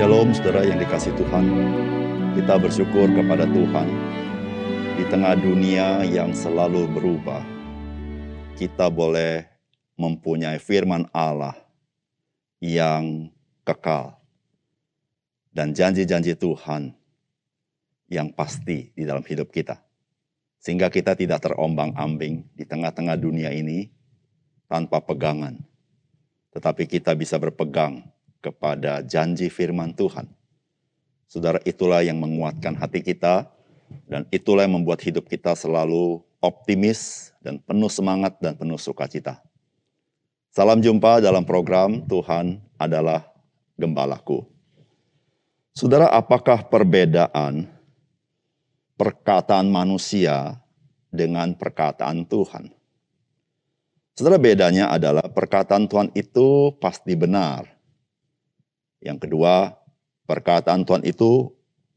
Shalom saudara yang dikasih Tuhan. Kita bersyukur kepada Tuhan di tengah dunia yang selalu berubah. Kita boleh mempunyai firman Allah yang kekal dan janji-janji Tuhan yang pasti di dalam hidup kita. Sehingga kita tidak terombang-ambing di tengah-tengah dunia ini tanpa pegangan. Tetapi kita bisa berpegang kepada janji firman Tuhan. Saudara, itulah yang menguatkan hati kita dan itulah yang membuat hidup kita selalu optimis dan penuh semangat dan penuh sukacita. Salam jumpa dalam program Tuhan adalah gembalaku. Saudara, apakah perbedaan perkataan manusia dengan perkataan Tuhan? Saudara, bedanya adalah perkataan Tuhan itu pasti benar yang kedua, perkataan Tuhan itu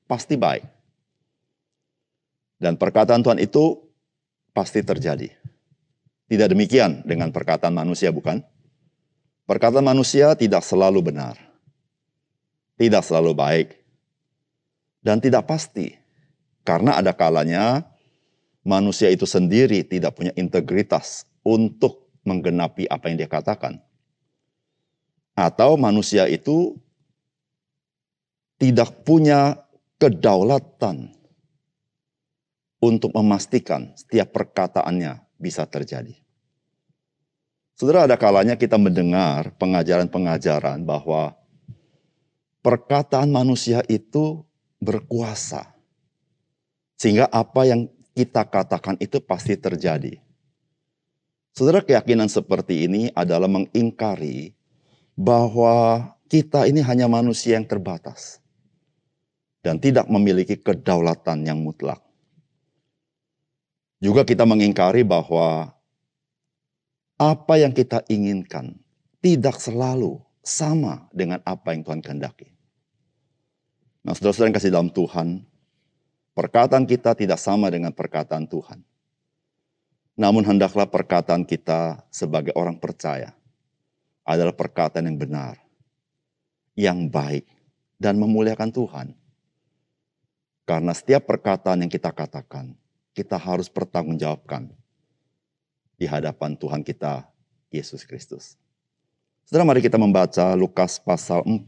pasti baik. Dan perkataan Tuhan itu pasti terjadi. Tidak demikian dengan perkataan manusia, bukan? Perkataan manusia tidak selalu benar, tidak selalu baik, dan tidak pasti. Karena ada kalanya manusia itu sendiri tidak punya integritas untuk menggenapi apa yang dia katakan. Atau manusia itu tidak punya kedaulatan untuk memastikan setiap perkataannya bisa terjadi. Saudara, ada kalanya kita mendengar pengajaran-pengajaran bahwa perkataan manusia itu berkuasa. Sehingga apa yang kita katakan itu pasti terjadi. Saudara, keyakinan seperti ini adalah mengingkari bahwa kita ini hanya manusia yang terbatas dan tidak memiliki kedaulatan yang mutlak. Juga kita mengingkari bahwa apa yang kita inginkan tidak selalu sama dengan apa yang Tuhan kehendaki. Nah, saudara-saudara yang kasih dalam Tuhan, perkataan kita tidak sama dengan perkataan Tuhan. Namun hendaklah perkataan kita sebagai orang percaya adalah perkataan yang benar, yang baik, dan memuliakan Tuhan. Karena setiap perkataan yang kita katakan, kita harus pertanggungjawabkan di hadapan Tuhan kita, Yesus Kristus. Saudara, mari kita membaca Lukas pasal 4,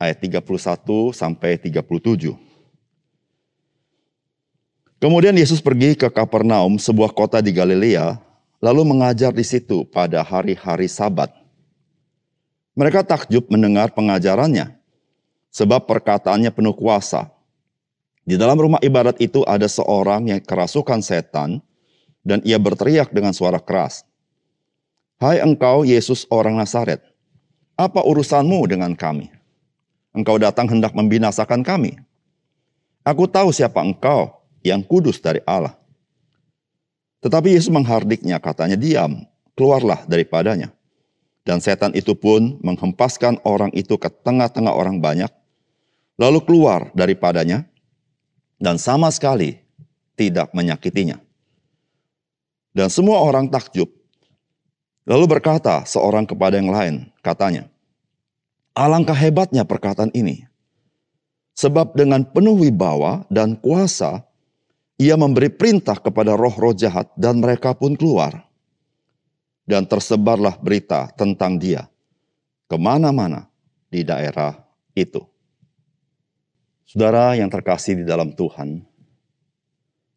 ayat 31 sampai 37. Kemudian Yesus pergi ke Kapernaum, sebuah kota di Galilea, lalu mengajar di situ pada hari-hari Sabat. Mereka takjub mendengar pengajarannya, sebab perkataannya penuh kuasa. Di dalam rumah ibadat itu ada seorang yang kerasukan setan dan ia berteriak dengan suara keras. Hai engkau Yesus orang Nazaret, apa urusanmu dengan kami? Engkau datang hendak membinasakan kami. Aku tahu siapa engkau yang kudus dari Allah. Tetapi Yesus menghardiknya katanya diam, keluarlah daripadanya. Dan setan itu pun menghempaskan orang itu ke tengah-tengah orang banyak, lalu keluar daripadanya, dan sama sekali tidak menyakitinya. Dan semua orang takjub. Lalu berkata seorang kepada yang lain, katanya, Alangkah hebatnya perkataan ini. Sebab dengan penuh wibawa dan kuasa, ia memberi perintah kepada roh-roh jahat dan mereka pun keluar. Dan tersebarlah berita tentang dia ke mana-mana di daerah itu. Saudara yang terkasih di dalam Tuhan,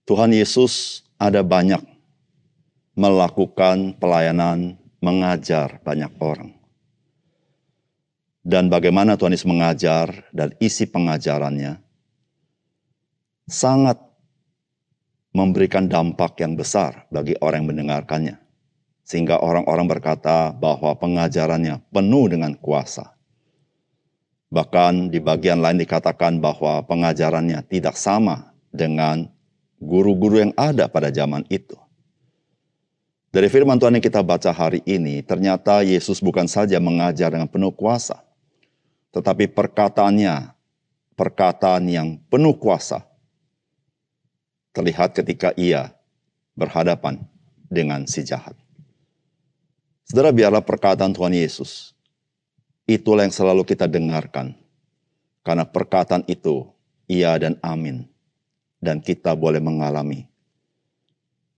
Tuhan Yesus ada banyak melakukan pelayanan, mengajar banyak orang. Dan bagaimana Tuhan Yesus mengajar dan isi pengajarannya sangat memberikan dampak yang besar bagi orang yang mendengarkannya. Sehingga orang-orang berkata bahwa pengajarannya penuh dengan kuasa Bahkan di bagian lain dikatakan bahwa pengajarannya tidak sama dengan guru-guru yang ada pada zaman itu. Dari firman Tuhan yang kita baca hari ini, ternyata Yesus bukan saja mengajar dengan penuh kuasa, tetapi perkataannya, perkataan yang penuh kuasa, terlihat ketika ia berhadapan dengan si jahat. Saudara, biarlah perkataan Tuhan Yesus Itulah yang selalu kita dengarkan Karena perkataan itu iya dan amin. Dan kita boleh mengalami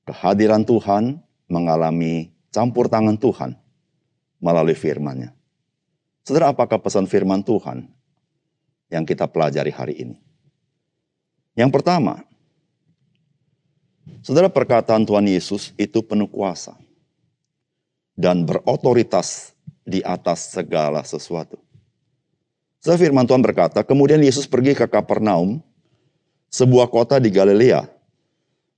kehadiran Tuhan, mengalami campur tangan Tuhan melalui firman-Nya. Saudara, apakah pesan firman Tuhan yang kita pelajari hari ini? Yang pertama, saudara perkataan Tuhan Yesus itu penuh kuasa dan berotoritas di atas segala sesuatu. Saya firman Tuhan berkata, kemudian Yesus pergi ke Kapernaum, sebuah kota di Galilea,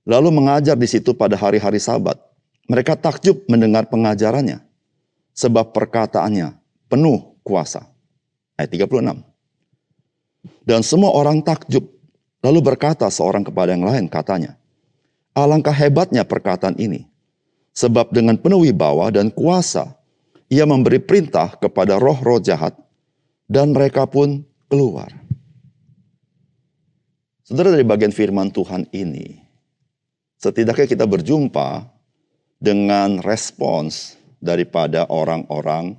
lalu mengajar di situ pada hari-hari sabat. Mereka takjub mendengar pengajarannya, sebab perkataannya penuh kuasa. Ayat 36. Dan semua orang takjub, lalu berkata seorang kepada yang lain, katanya, Alangkah hebatnya perkataan ini, sebab dengan penuh wibawa dan kuasa, ia memberi perintah kepada roh-roh jahat dan mereka pun keluar. Saudara dari bagian firman Tuhan ini, setidaknya kita berjumpa dengan respons daripada orang-orang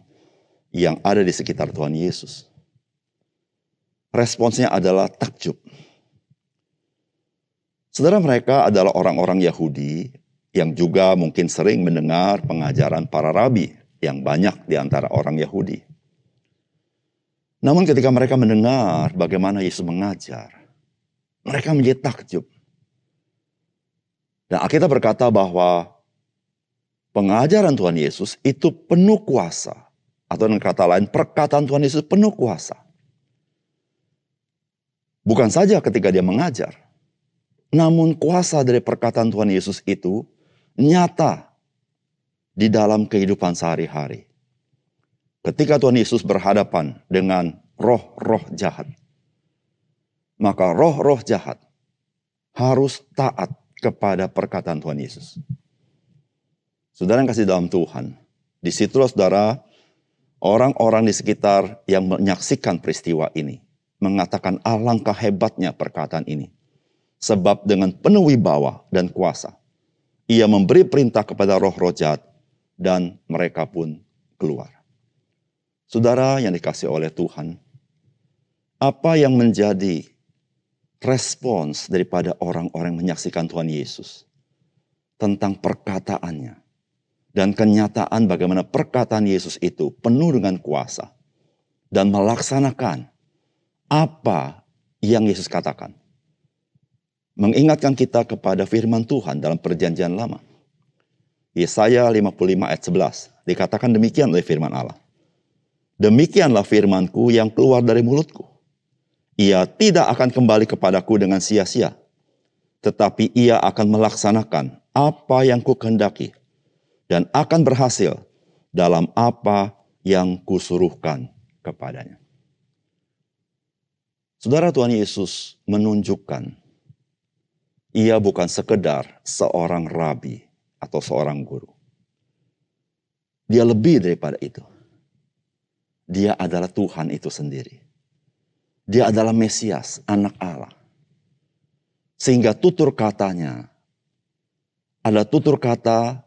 yang ada di sekitar Tuhan Yesus. Responsnya adalah takjub. Saudara mereka adalah orang-orang Yahudi yang juga mungkin sering mendengar pengajaran para rabi yang banyak di antara orang Yahudi. Namun ketika mereka mendengar bagaimana Yesus mengajar, mereka menjadi takjub. Dan Alkitab berkata bahwa pengajaran Tuhan Yesus itu penuh kuasa. Atau dengan kata lain, perkataan Tuhan Yesus penuh kuasa. Bukan saja ketika dia mengajar, namun kuasa dari perkataan Tuhan Yesus itu nyata di dalam kehidupan sehari-hari ketika Tuhan Yesus berhadapan dengan roh-roh jahat, maka roh-roh jahat harus taat kepada perkataan Tuhan Yesus. Saudara yang kasih dalam Tuhan, di situlah saudara orang-orang di sekitar yang menyaksikan peristiwa ini mengatakan alangkah hebatnya perkataan ini. Sebab dengan penuh wibawa dan kuasa, ia memberi perintah kepada roh-roh jahat dan mereka pun keluar. Saudara yang dikasih oleh Tuhan, apa yang menjadi respons daripada orang-orang menyaksikan Tuhan Yesus tentang perkataannya dan kenyataan bagaimana perkataan Yesus itu penuh dengan kuasa dan melaksanakan apa yang Yesus katakan. Mengingatkan kita kepada firman Tuhan dalam perjanjian lama. Yesaya 55 ayat 11 dikatakan demikian oleh firman Allah. Demikianlah firmanku yang keluar dari mulutku. Ia tidak akan kembali kepadaku dengan sia-sia, tetapi ia akan melaksanakan apa yang kukehendaki dan akan berhasil dalam apa yang kusuruhkan kepadanya. Saudara Tuhan Yesus menunjukkan ia bukan sekedar seorang rabi atau seorang guru. Dia lebih daripada itu. Dia adalah Tuhan itu sendiri. Dia adalah Mesias, anak Allah. Sehingga tutur katanya adalah tutur kata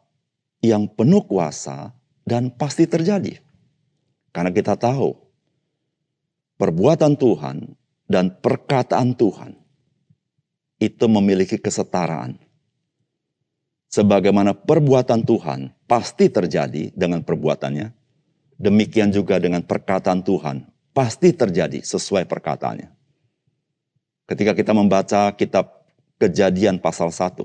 yang penuh kuasa dan pasti terjadi. Karena kita tahu perbuatan Tuhan dan perkataan Tuhan itu memiliki kesetaraan. Sebagaimana perbuatan Tuhan pasti terjadi dengan perbuatannya, Demikian juga dengan perkataan Tuhan. Pasti terjadi sesuai perkataannya. Ketika kita membaca kitab kejadian pasal 1.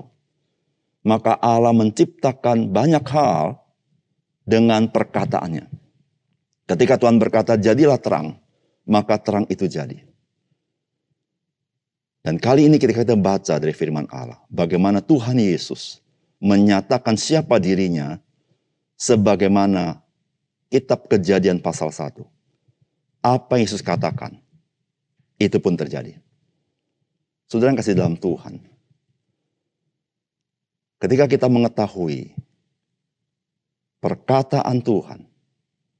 Maka Allah menciptakan banyak hal dengan perkataannya. Ketika Tuhan berkata jadilah terang, maka terang itu jadi. Dan kali ini ketika kita baca dari firman Allah, bagaimana Tuhan Yesus menyatakan siapa dirinya sebagaimana kitab kejadian pasal 1. Apa yang Yesus katakan, itu pun terjadi. Saudara yang kasih dalam Tuhan. Ketika kita mengetahui perkataan Tuhan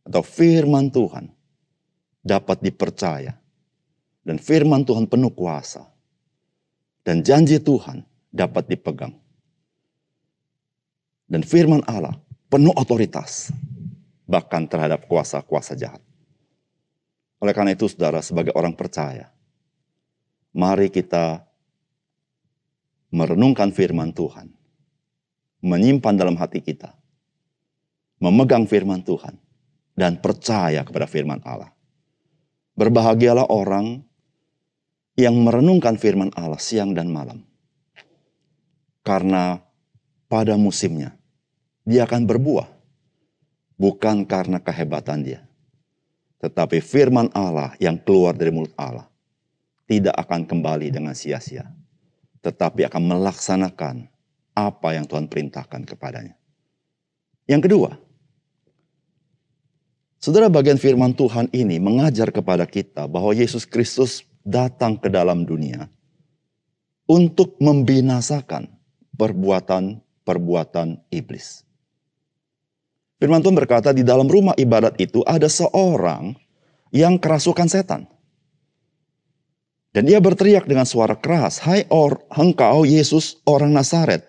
atau firman Tuhan dapat dipercaya dan firman Tuhan penuh kuasa dan janji Tuhan dapat dipegang dan firman Allah penuh otoritas bahkan terhadap kuasa-kuasa jahat. Oleh karena itu, saudara, sebagai orang percaya, mari kita merenungkan firman Tuhan, menyimpan dalam hati kita, memegang firman Tuhan, dan percaya kepada firman Allah. Berbahagialah orang yang merenungkan firman Allah siang dan malam. Karena pada musimnya dia akan berbuah. Bukan karena kehebatan dia. Tetapi firman Allah yang keluar dari mulut Allah tidak akan kembali dengan sia-sia. Tetapi akan melaksanakan apa yang Tuhan perintahkan kepadanya. Yang kedua, Saudara bagian firman Tuhan ini mengajar kepada kita bahwa Yesus Kristus datang ke dalam dunia untuk membinasakan perbuatan-perbuatan iblis. Firman Tuhan berkata di dalam rumah ibadat itu ada seorang yang kerasukan setan. Dan ia berteriak dengan suara keras, Hai or, engkau Yesus orang Nazaret,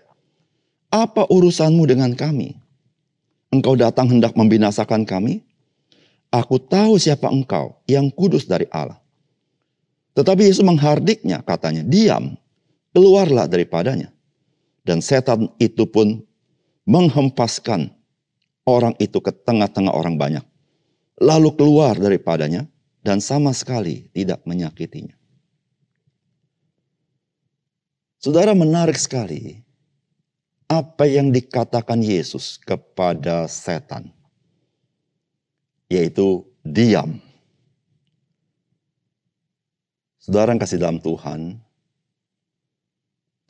apa urusanmu dengan kami? Engkau datang hendak membinasakan kami? Aku tahu siapa engkau yang kudus dari Allah. Tetapi Yesus menghardiknya katanya, diam, keluarlah daripadanya. Dan setan itu pun menghempaskan orang itu ke tengah-tengah orang banyak. Lalu keluar daripadanya dan sama sekali tidak menyakitinya. Saudara menarik sekali apa yang dikatakan Yesus kepada setan yaitu diam. Saudara yang kasih dalam Tuhan,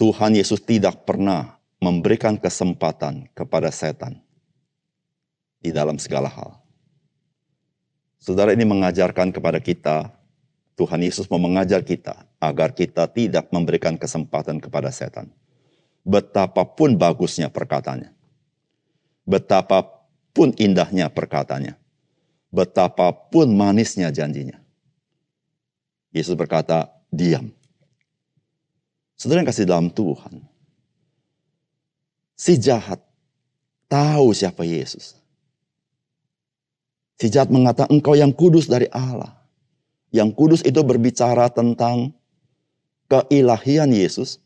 Tuhan Yesus tidak pernah memberikan kesempatan kepada setan di dalam segala hal. Saudara ini mengajarkan kepada kita, Tuhan Yesus mau mengajar kita agar kita tidak memberikan kesempatan kepada setan. Betapapun bagusnya perkataannya. Betapapun indahnya perkataannya betapapun manisnya janjinya. Yesus berkata, diam. Saudara yang kasih dalam Tuhan. Si jahat tahu siapa Yesus. Si jahat mengatakan engkau yang kudus dari Allah. Yang kudus itu berbicara tentang keilahian Yesus.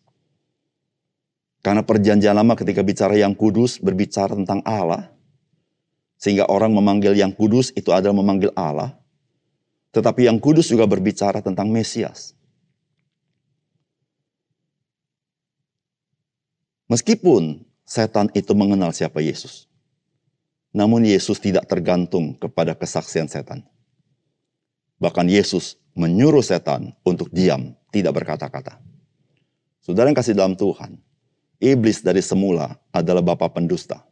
Karena perjanjian lama ketika bicara yang kudus berbicara tentang Allah. Sehingga orang memanggil yang kudus itu adalah memanggil Allah. Tetapi yang kudus juga berbicara tentang Mesias. Meskipun setan itu mengenal siapa Yesus. Namun Yesus tidak tergantung kepada kesaksian setan. Bahkan Yesus menyuruh setan untuk diam, tidak berkata-kata. Saudara yang kasih dalam Tuhan, iblis dari semula adalah bapa pendusta.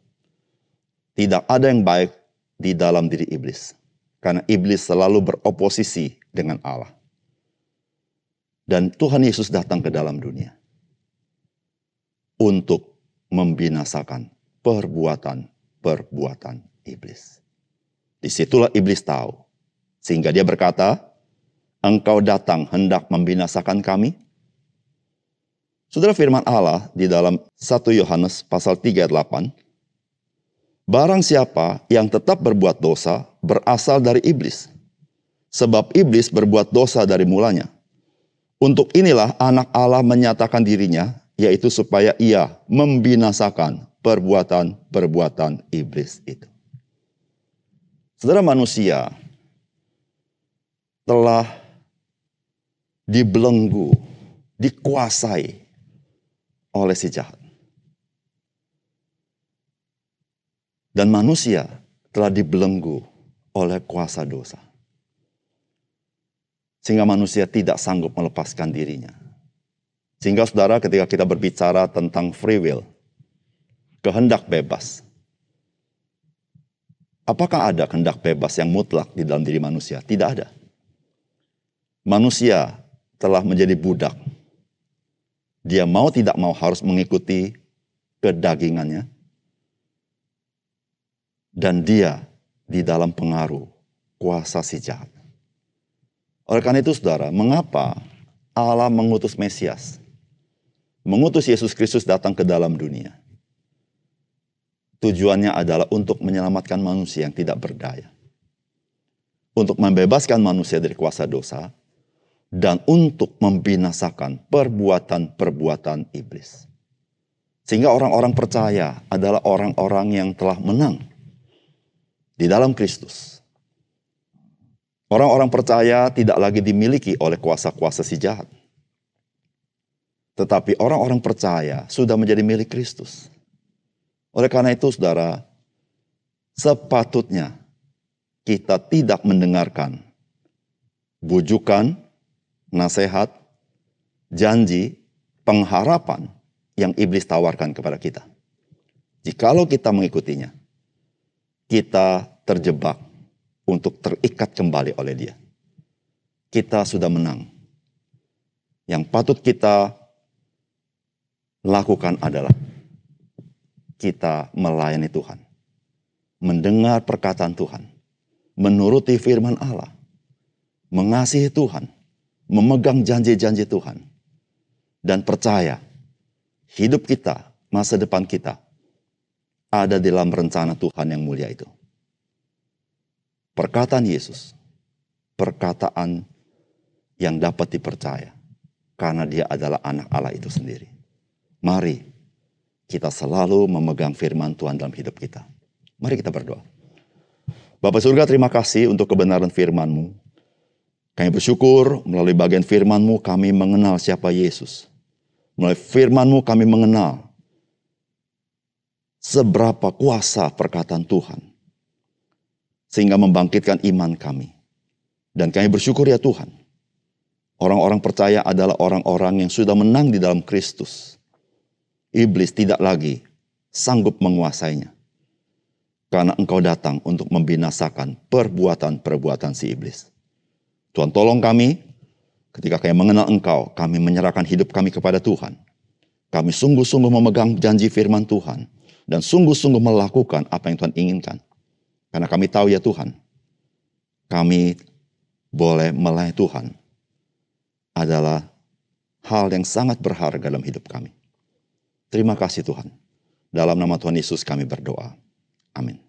Tidak ada yang baik di dalam diri iblis. Karena iblis selalu beroposisi dengan Allah. Dan Tuhan Yesus datang ke dalam dunia. Untuk membinasakan perbuatan-perbuatan iblis. Di situlah iblis tahu. Sehingga dia berkata, engkau datang hendak membinasakan kami? Saudara firman Allah di dalam 1 Yohanes pasal 3 ayat 8, Barang siapa yang tetap berbuat dosa berasal dari iblis. Sebab iblis berbuat dosa dari mulanya. Untuk inilah anak Allah menyatakan dirinya, yaitu supaya ia membinasakan perbuatan-perbuatan iblis itu. Saudara manusia telah dibelenggu, dikuasai oleh si jahat. Dan manusia telah dibelenggu oleh kuasa dosa. Sehingga manusia tidak sanggup melepaskan dirinya. Sehingga saudara ketika kita berbicara tentang free will, kehendak bebas. Apakah ada kehendak bebas yang mutlak di dalam diri manusia? Tidak ada. Manusia telah menjadi budak. Dia mau tidak mau harus mengikuti kedagingannya, dan dia di dalam pengaruh kuasa si jahat. Oleh karena itu saudara, mengapa Allah mengutus Mesias? Mengutus Yesus Kristus datang ke dalam dunia. Tujuannya adalah untuk menyelamatkan manusia yang tidak berdaya. untuk membebaskan manusia dari kuasa dosa dan untuk membinasakan perbuatan-perbuatan iblis. Sehingga orang-orang percaya adalah orang-orang yang telah menang di dalam Kristus. Orang-orang percaya tidak lagi dimiliki oleh kuasa-kuasa si jahat. Tetapi orang-orang percaya sudah menjadi milik Kristus. Oleh karena itu saudara, sepatutnya kita tidak mendengarkan bujukan, nasihat, janji, pengharapan yang iblis tawarkan kepada kita. Jikalau kita mengikutinya, kita terjebak untuk terikat kembali oleh dia. Kita sudah menang. Yang patut kita lakukan adalah kita melayani Tuhan. Mendengar perkataan Tuhan. Menuruti firman Allah. Mengasihi Tuhan. Memegang janji-janji Tuhan. Dan percaya hidup kita, masa depan kita ada dalam rencana Tuhan yang mulia itu. Perkataan Yesus, perkataan yang dapat dipercaya karena dia adalah anak Allah itu sendiri. Mari kita selalu memegang firman Tuhan dalam hidup kita. Mari kita berdoa. Bapak surga terima kasih untuk kebenaran firman-Mu. Kami bersyukur melalui bagian firman-Mu kami mengenal siapa Yesus. Melalui firman-Mu kami mengenal seberapa kuasa perkataan Tuhan. Sehingga membangkitkan iman kami. Dan kami bersyukur ya Tuhan. Orang-orang percaya adalah orang-orang yang sudah menang di dalam Kristus. Iblis tidak lagi sanggup menguasainya. Karena engkau datang untuk membinasakan perbuatan-perbuatan si iblis. Tuhan tolong kami Ketika kami mengenal Engkau, kami menyerahkan hidup kami kepada Tuhan. Kami sungguh-sungguh memegang janji firman Tuhan. Dan sungguh-sungguh melakukan apa yang Tuhan inginkan. Karena kami tahu ya Tuhan, kami boleh melayani Tuhan adalah hal yang sangat berharga dalam hidup kami. Terima kasih Tuhan. Dalam nama Tuhan Yesus kami berdoa. Amin.